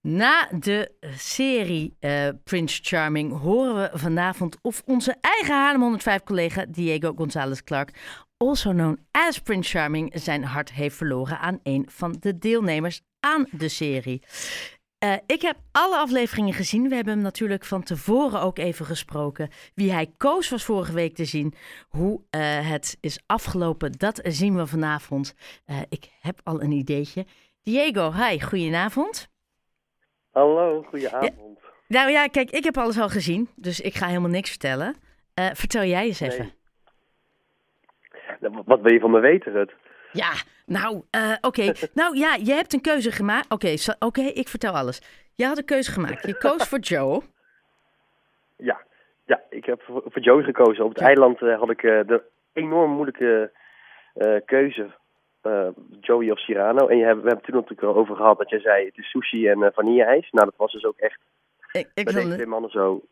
Na de serie uh, Prince Charming horen we vanavond of onze eigen Haarlem 105 collega Diego González Clark, also known as Prince Charming, zijn hart heeft verloren aan een van de deelnemers aan de serie. Uh, ik heb alle afleveringen gezien. We hebben hem natuurlijk van tevoren ook even gesproken. Wie hij koos was vorige week te zien. Hoe uh, het is afgelopen, dat zien we vanavond. Ik heb al een ideetje. Diego, hi, goedenavond. Hallo, goedenavond. Ja, nou ja, kijk, ik heb alles al gezien, dus ik ga helemaal niks vertellen. vertel jij eens even. Nee. Wat wil je van me weten, Rut? Ja, nou, uh, oké. nou ja, je hebt een keuze gemaakt. Oké, oké, ik vertel alles. Je had een keuze gemaakt. Je koos voor Joe. Ja, ja ik heb voor, voor Joe gekozen. Op het eiland uh, had ik de enorm moeilijke keuze. Joey of Cyrano. En je hebt, we hebben toen natuurlijk over gehad dat jij zei het is sushi en vanille-ijs. Nou, dat was dus ook echt ik, ik bij deze twee mannen zo.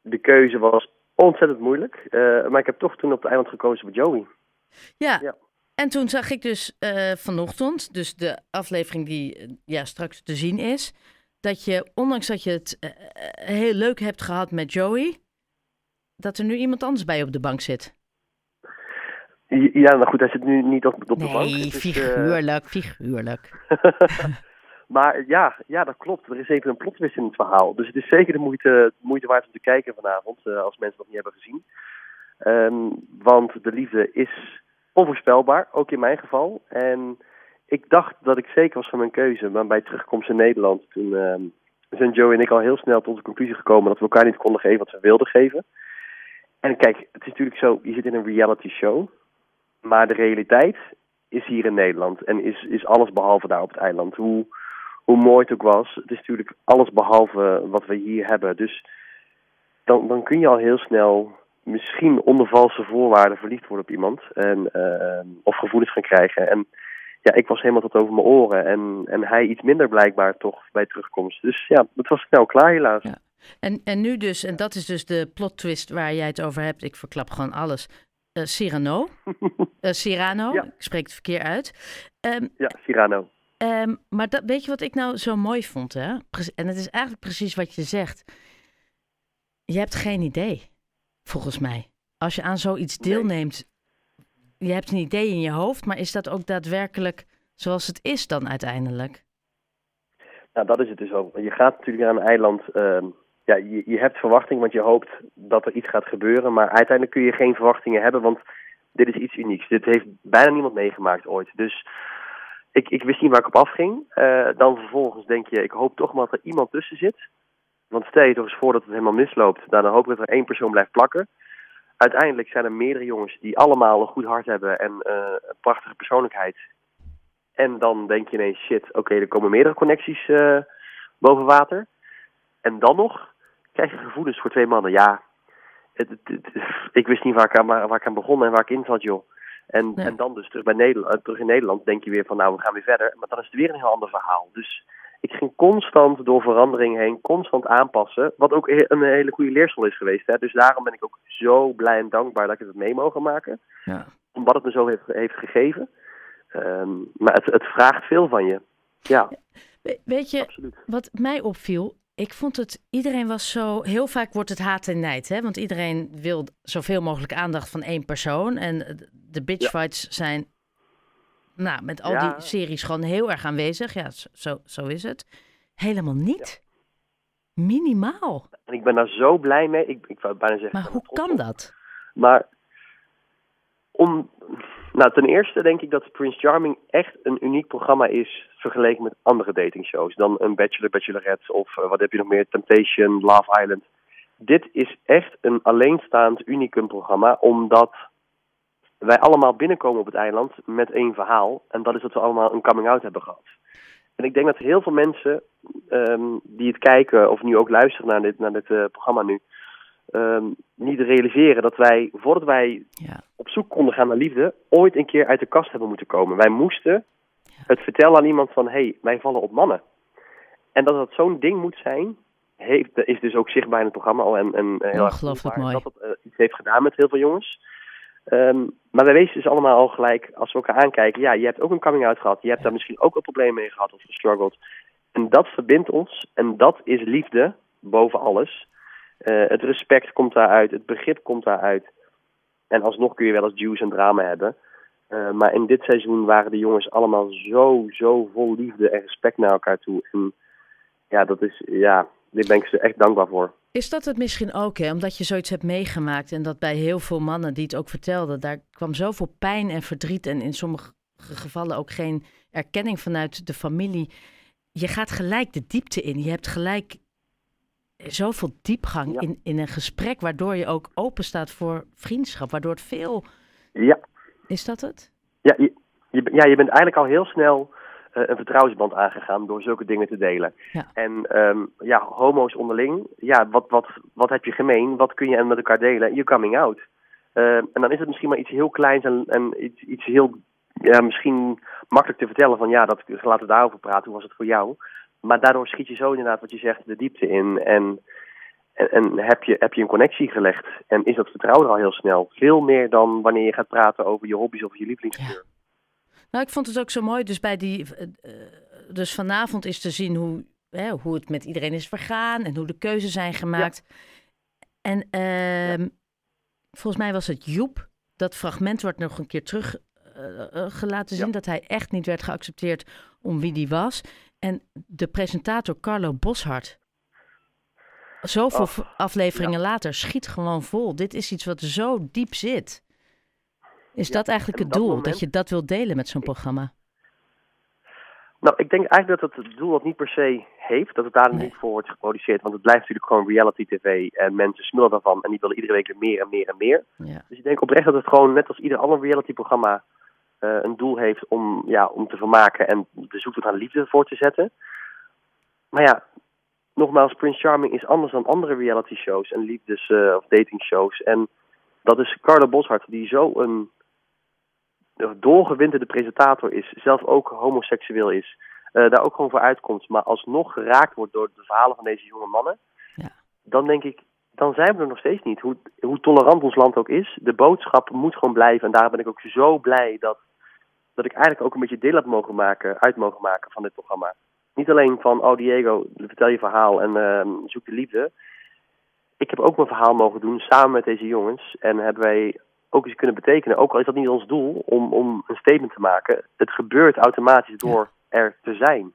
De keuze was ontzettend moeilijk. maar ik heb toch toen op het eiland gekozen voor Joey. Ja, ja. En toen zag ik dus uh, vanochtend, dus de aflevering die uh, ja, straks te zien is, dat je, ondanks dat je het uh, heel leuk hebt gehad met Joey, dat er nu iemand anders bij op de bank zit. Ja, nou goed, hij zit nu niet op, op de bank. Nee, figuurlijk, figuurlijk. maar ja, ja, dat klopt. Er is even een plotwist in het verhaal. Dus het is zeker de moeite, moeite waard om te kijken vanavond, als mensen dat niet hebben gezien. Um, want de liefde is onvoorspelbaar, ook in mijn geval. En ik dacht dat ik zeker was van mijn keuze, maar bij terugkomst in Nederland, toen uh, zijn Joe en ik al heel snel tot de conclusie gekomen dat we elkaar niet konden geven wat we wilden geven. En kijk, het is natuurlijk zo, je zit in een reality show, maar de realiteit is hier in Nederland en is, is alles behalve daar op het eiland. Hoe, hoe mooi het ook was, het is natuurlijk alles behalve wat we hier hebben. Dus dan, dan kun je al heel snel misschien onder valse voorwaarden verliefd worden op iemand. En, uh, of gevoelens gaan krijgen. En ja, ik was helemaal tot over mijn oren. En, en hij iets minder blijkbaar toch bij terugkomst. Dus ja, het was snel klaar helaas. Ja. En, en nu dus, en dat is dus de plot twist waar jij het over hebt. Ik verklap gewoon alles. Uh, Cyrano. uh, Cyrano, ja. ik spreek het verkeer uit. Um, ja, Cyrano. Um, maar dat, weet je wat ik nou zo mooi vond? Hè? En het is eigenlijk precies wat je zegt. Je hebt geen idee volgens mij. Als je aan zoiets deelneemt, je hebt een idee in je hoofd, maar is dat ook daadwerkelijk zoals het is dan uiteindelijk? Nou, dat is het dus ook. Je gaat natuurlijk naar een eiland, uh, ja, je, je hebt verwachting, want je hoopt dat er iets gaat gebeuren, maar uiteindelijk kun je geen verwachtingen hebben, want dit is iets unieks. Dit heeft bijna niemand meegemaakt ooit. Dus ik, ik wist niet waar ik op afging. Uh, dan vervolgens denk je, ik hoop toch maar dat er iemand tussen zit. Want stel je toch eens voor dat het helemaal misloopt. Nou, dan hoop ik dat er één persoon blijft plakken. Uiteindelijk zijn er meerdere jongens die allemaal een goed hart hebben en uh, een prachtige persoonlijkheid. En dan denk je ineens, shit, oké, er komen meerdere connecties uh, boven water. En dan nog krijg je gevoelens voor twee mannen. Ja, het, het, ik wist niet waar ik, aan, waar ik aan begon en waar ik in zat, joh. En, en dan dus terug, bij Nederland, terug in Nederland denk je weer van, nou, we gaan weer verder. Maar dan is het weer een heel ander verhaal. Dus ik ging constant door verandering heen, constant aanpassen. Wat ook een hele goede leerschool is geweest. Hè? Dus daarom ben ik ook zo blij en dankbaar dat ik het mee mogen maken. Ja. Omdat het me zo heeft, heeft gegeven. Um, maar het, het, vraagt veel van je. Ja. weet je, Absoluut. wat mij opviel, ik vond het, iedereen was zo, heel vaak wordt het haat en nijd, hè? Want iedereen wil zoveel mogelijk aandacht van één persoon. En de bitchfights ja. zijn nou, met al die series gewoon heel erg aanwezig. Ja, zo, zo is het. Helemaal niet. Minimaal. En ik ben daar zo blij mee. Ik, ik wou bijna zeggen. Maar hoe kan dat? Maar om, nou, ten eerste denk ik dat Prince Charming echt een uniek programma is vergeleken met andere datingshows. Dan een Bachelor, Bachelorette of uh, wat heb je nog meer, Temptation, Love Island. Dit is echt een alleenstaand unicum programma, omdat wij allemaal binnenkomen op het eiland met één verhaal. En dat is dat we allemaal een coming-out hebben gehad. En ik denk dat heel veel mensen um, die het kijken of nu ook luisteren naar dit, naar dit uh, programma nu, um, niet realiseren dat wij, voordat wij ja. op zoek konden gaan naar liefde, ooit een keer uit de kast hebben moeten komen. Wij moesten ja. het vertellen aan iemand van, hé, hey, wij vallen op mannen. En dat dat zo'n ding moet zijn, heeft, is dus ook zichtbaar in het programma al. En, en heel erg mooi. dat het uh, iets heeft gedaan met heel veel jongens. Um, maar wij weten dus allemaal al gelijk, als we elkaar aankijken, ja, je hebt ook een coming-out gehad. Je hebt daar misschien ook een probleem mee gehad of gestruggeld. En dat verbindt ons en dat is liefde boven alles. Uh, het respect komt daaruit, het begrip komt daaruit. En alsnog kun je wel eens juice en drama hebben. Uh, maar in dit seizoen waren de jongens allemaal zo, zo vol liefde en respect naar elkaar toe. En ja, dat is, ja, daar ben ik ze echt dankbaar voor. Is dat het misschien ook, hè? omdat je zoiets hebt meegemaakt en dat bij heel veel mannen die het ook vertelden, daar kwam zoveel pijn en verdriet en in sommige gevallen ook geen erkenning vanuit de familie. Je gaat gelijk de diepte in. Je hebt gelijk zoveel diepgang in, in een gesprek, waardoor je ook open staat voor vriendschap, waardoor het veel. Ja. Is dat het? Ja, je, je, ja, je bent eigenlijk al heel snel uh, een vertrouwensband aangegaan door zulke dingen te delen. Ja. En um, ja, homo's onderling, ja, wat, wat, wat heb je gemeen? Wat kun je met elkaar delen? Je coming out. Uh, en dan is het misschien maar iets heel kleins en, en iets, iets heel, ja, misschien makkelijk te vertellen van ja, dat, laten we daarover praten. Hoe was het voor jou? Maar daardoor schiet je zo inderdaad, wat je zegt, de diepte in. En, en, en, heb, je, heb je een connectie gelegd. En is dat vertrouwen er al heel snel. Veel meer dan wanneer je gaat praten over je hobby's of je lievelingskleur. Ja. Nou, ik vond het ook zo mooi. Dus, bij die, uh, dus vanavond is te zien hoe, hè, hoe het met iedereen is vergaan. En hoe de keuzes zijn gemaakt. Ja. En uh, ja. volgens mij was het Joep. Dat fragment wordt nog een keer terug uh, gelaten zien. Dat hij echt niet werd geaccepteerd om wie die was. En de presentator Carlo Boshart. Zoveel oh, afleveringen ja. later schiet gewoon vol. Dit is iets wat zo diep zit. Is ja, dat eigenlijk het dat doel? Moment... Dat je dat wilt delen met zo'n programma? Nou, ik denk eigenlijk dat het het doel dat niet per se heeft. Dat het daar nee. niet voor wordt geproduceerd. Want het blijft natuurlijk gewoon reality tv. En mensen smullen daarvan. En die willen iedere week weer meer en meer en meer. Ja. Dus ik denk oprecht dat het gewoon net als ieder ander reality programma een doel heeft om, ja, om te vermaken en de zoektocht naar liefde voor te zetten. Maar ja, nogmaals, Prince Charming is anders dan andere reality shows en liefdes- uh, of dating shows. En dat is Carla Boshart, die zo een doorgewinterde presentator is, zelf ook homoseksueel is, uh, daar ook gewoon voor uitkomt, maar alsnog geraakt wordt door de verhalen van deze jonge mannen. Ja. Dan denk ik, dan zijn we er nog steeds niet. Hoe, hoe tolerant ons land ook is, de boodschap moet gewoon blijven. En daar ben ik ook zo blij dat dat ik eigenlijk ook een beetje deel heb mogen maken, uit mogen maken van dit programma. Niet alleen van, oh Diego, vertel je verhaal en uh, zoek de liefde. Ik heb ook mijn verhaal mogen doen samen met deze jongens. En hebben wij ook iets kunnen betekenen, ook al is dat niet ons doel, om, om een statement te maken. Het gebeurt automatisch door ja. er te zijn.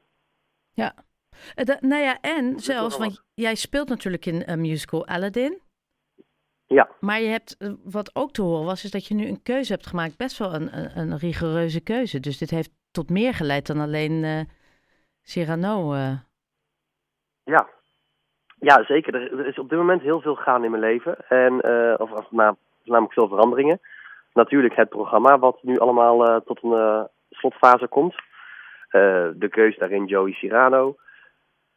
Ja. Uh, nou ja, en zelfs, want jij speelt natuurlijk in een musical Aladdin. Ja. Maar je hebt, wat ook te horen was, is dat je nu een keuze hebt gemaakt. Best wel een, een, een rigoureuze keuze. Dus dit heeft tot meer geleid dan alleen uh, Cyrano. Uh. Ja. ja, zeker. Er, er, is op dit moment heel veel gaan in mijn leven. En, uh, of, of nou, namelijk veel veranderingen. Natuurlijk het programma, wat nu allemaal tot een slotfase komt. de keuze daarin, Joey Cyrano.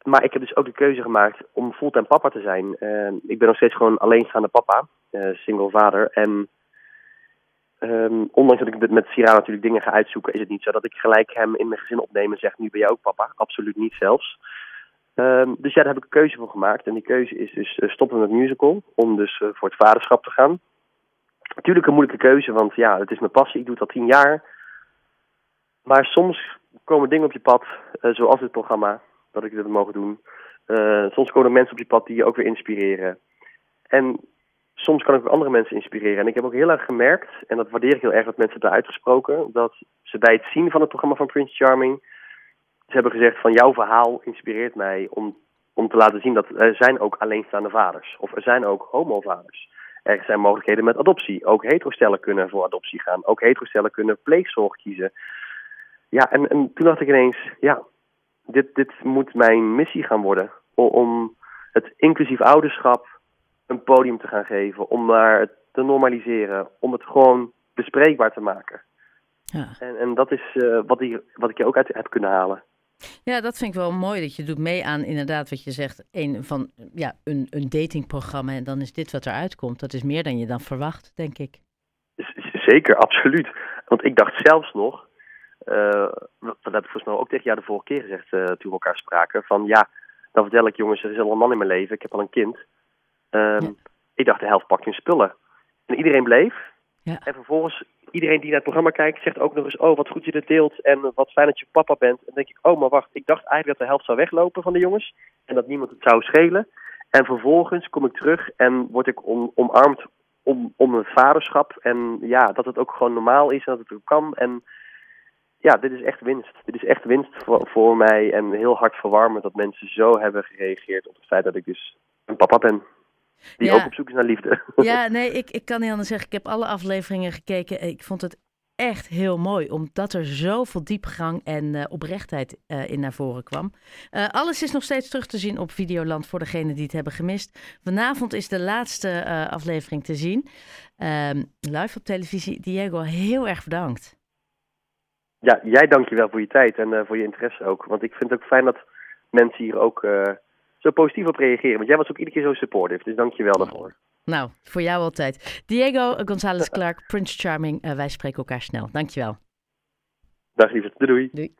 Maar ik heb dus ook de keuze gemaakt om fulltime papa te zijn. Uh, ik ben nog steeds gewoon alleenstaande papa, uh, single vader. En um, ondanks dat ik met Sira natuurlijk dingen ga uitzoeken, is het niet zo dat ik gelijk hem in mijn gezin opneem en zeg: Nu ben jij ook papa. Absoluut niet zelfs. Um, dus ja, daar heb ik een keuze voor gemaakt. En die keuze is dus uh, stoppen met musical, om dus voor het vaderschap te gaan. Natuurlijk een moeilijke keuze, want ja, het is mijn passie. Ik doe het al tien jaar. Maar soms komen dingen op je pad, zoals dit programma dat ik dit mogen doen. Uh, soms komen mensen op je pad die je ook weer inspireren. En soms kan ik ook andere mensen inspireren. En ik heb ook heel erg gemerkt, en dat waardeer ik heel erg dat mensen hebben uitgesproken, dat ze bij het zien van het programma van Prince Charming, ze hebben gezegd van jouw verhaal inspireert mij om, om te laten zien dat er zijn ook alleenstaande vaders. Of er zijn ook homovaders. Er zijn mogelijkheden met adoptie. Ook heterostellen kunnen voor adoptie gaan. Ook heterostellen kunnen pleegzorg kiezen. Ja, en, en toen dacht ik ineens, ja, dit, dit moet mijn missie gaan worden. Om het inclusief ouderschap een podium te gaan geven. Om daar het te normaliseren. Om het gewoon bespreekbaar te maken. Ja. En, en dat is uh, wat, ik, wat ik er ook uit heb kunnen halen. Ja, dat vind ik wel mooi dat je doet mee aan inderdaad wat je zegt. Een, van, ja, een, een datingprogramma en dan is dit wat eruit komt. Dat is meer dan je dan verwacht, denk ik. Zeker, absoluut. Want ik dacht zelfs nog, uh, dat heb ik volgens mij ook tegen jou de vorige keer gezegd uh, toen we elkaar spraken. Van ja, dan vertel ik jongens, er is al een man in mijn leven, ik heb al een kind. Um, ja. Ik dacht de helft pakt hun spullen. En iedereen bleef. Ja. En vervolgens iedereen die naar het programma kijkt, zegt ook nog eens: Oh, wat goed je dit deelt. En wat fijn dat je papa bent. En dan denk ik: Oh, maar wacht. Ik dacht eigenlijk dat de helft zou weglopen van de jongens. En dat niemand het zou schelen. En vervolgens kom ik terug en word ik om, omarmd om, om mijn vaderschap. En ja, dat het ook gewoon normaal is en dat het ook kan. En ja, dit is echt winst. Dit is echt winst voor, voor mij. En heel hard verwarmend dat mensen zo hebben gereageerd op het feit dat ik dus een papa ben. Die Ja. ook op zoek is naar liefde. Ja, nee, ik, ik kan niet anders zeggen. Ik heb alle afleveringen gekeken. Ik vond het echt heel mooi, omdat er zoveel diepgang en eh, oprechtheid eh, in naar voren kwam. Eh, alles is nog steeds terug te zien op Videoland voor degenen die het hebben gemist. Vanavond is de laatste aflevering te zien. Ehm, live op televisie. Diego, heel erg bedankt. Ja, jij dankjewel voor je tijd en eh, voor je interesse ook. Want ik vind het ook fijn dat mensen hier ook eh, zo positief op reageren. Want jij was ook iedere keer zo supportive, dus dankjewel daarvoor. Nou, voor jou altijd. Diego González Clark, Prince Charming. Eh, wij spreken elkaar snel. Dankjewel. Dag lieverd, doei doei. Doei.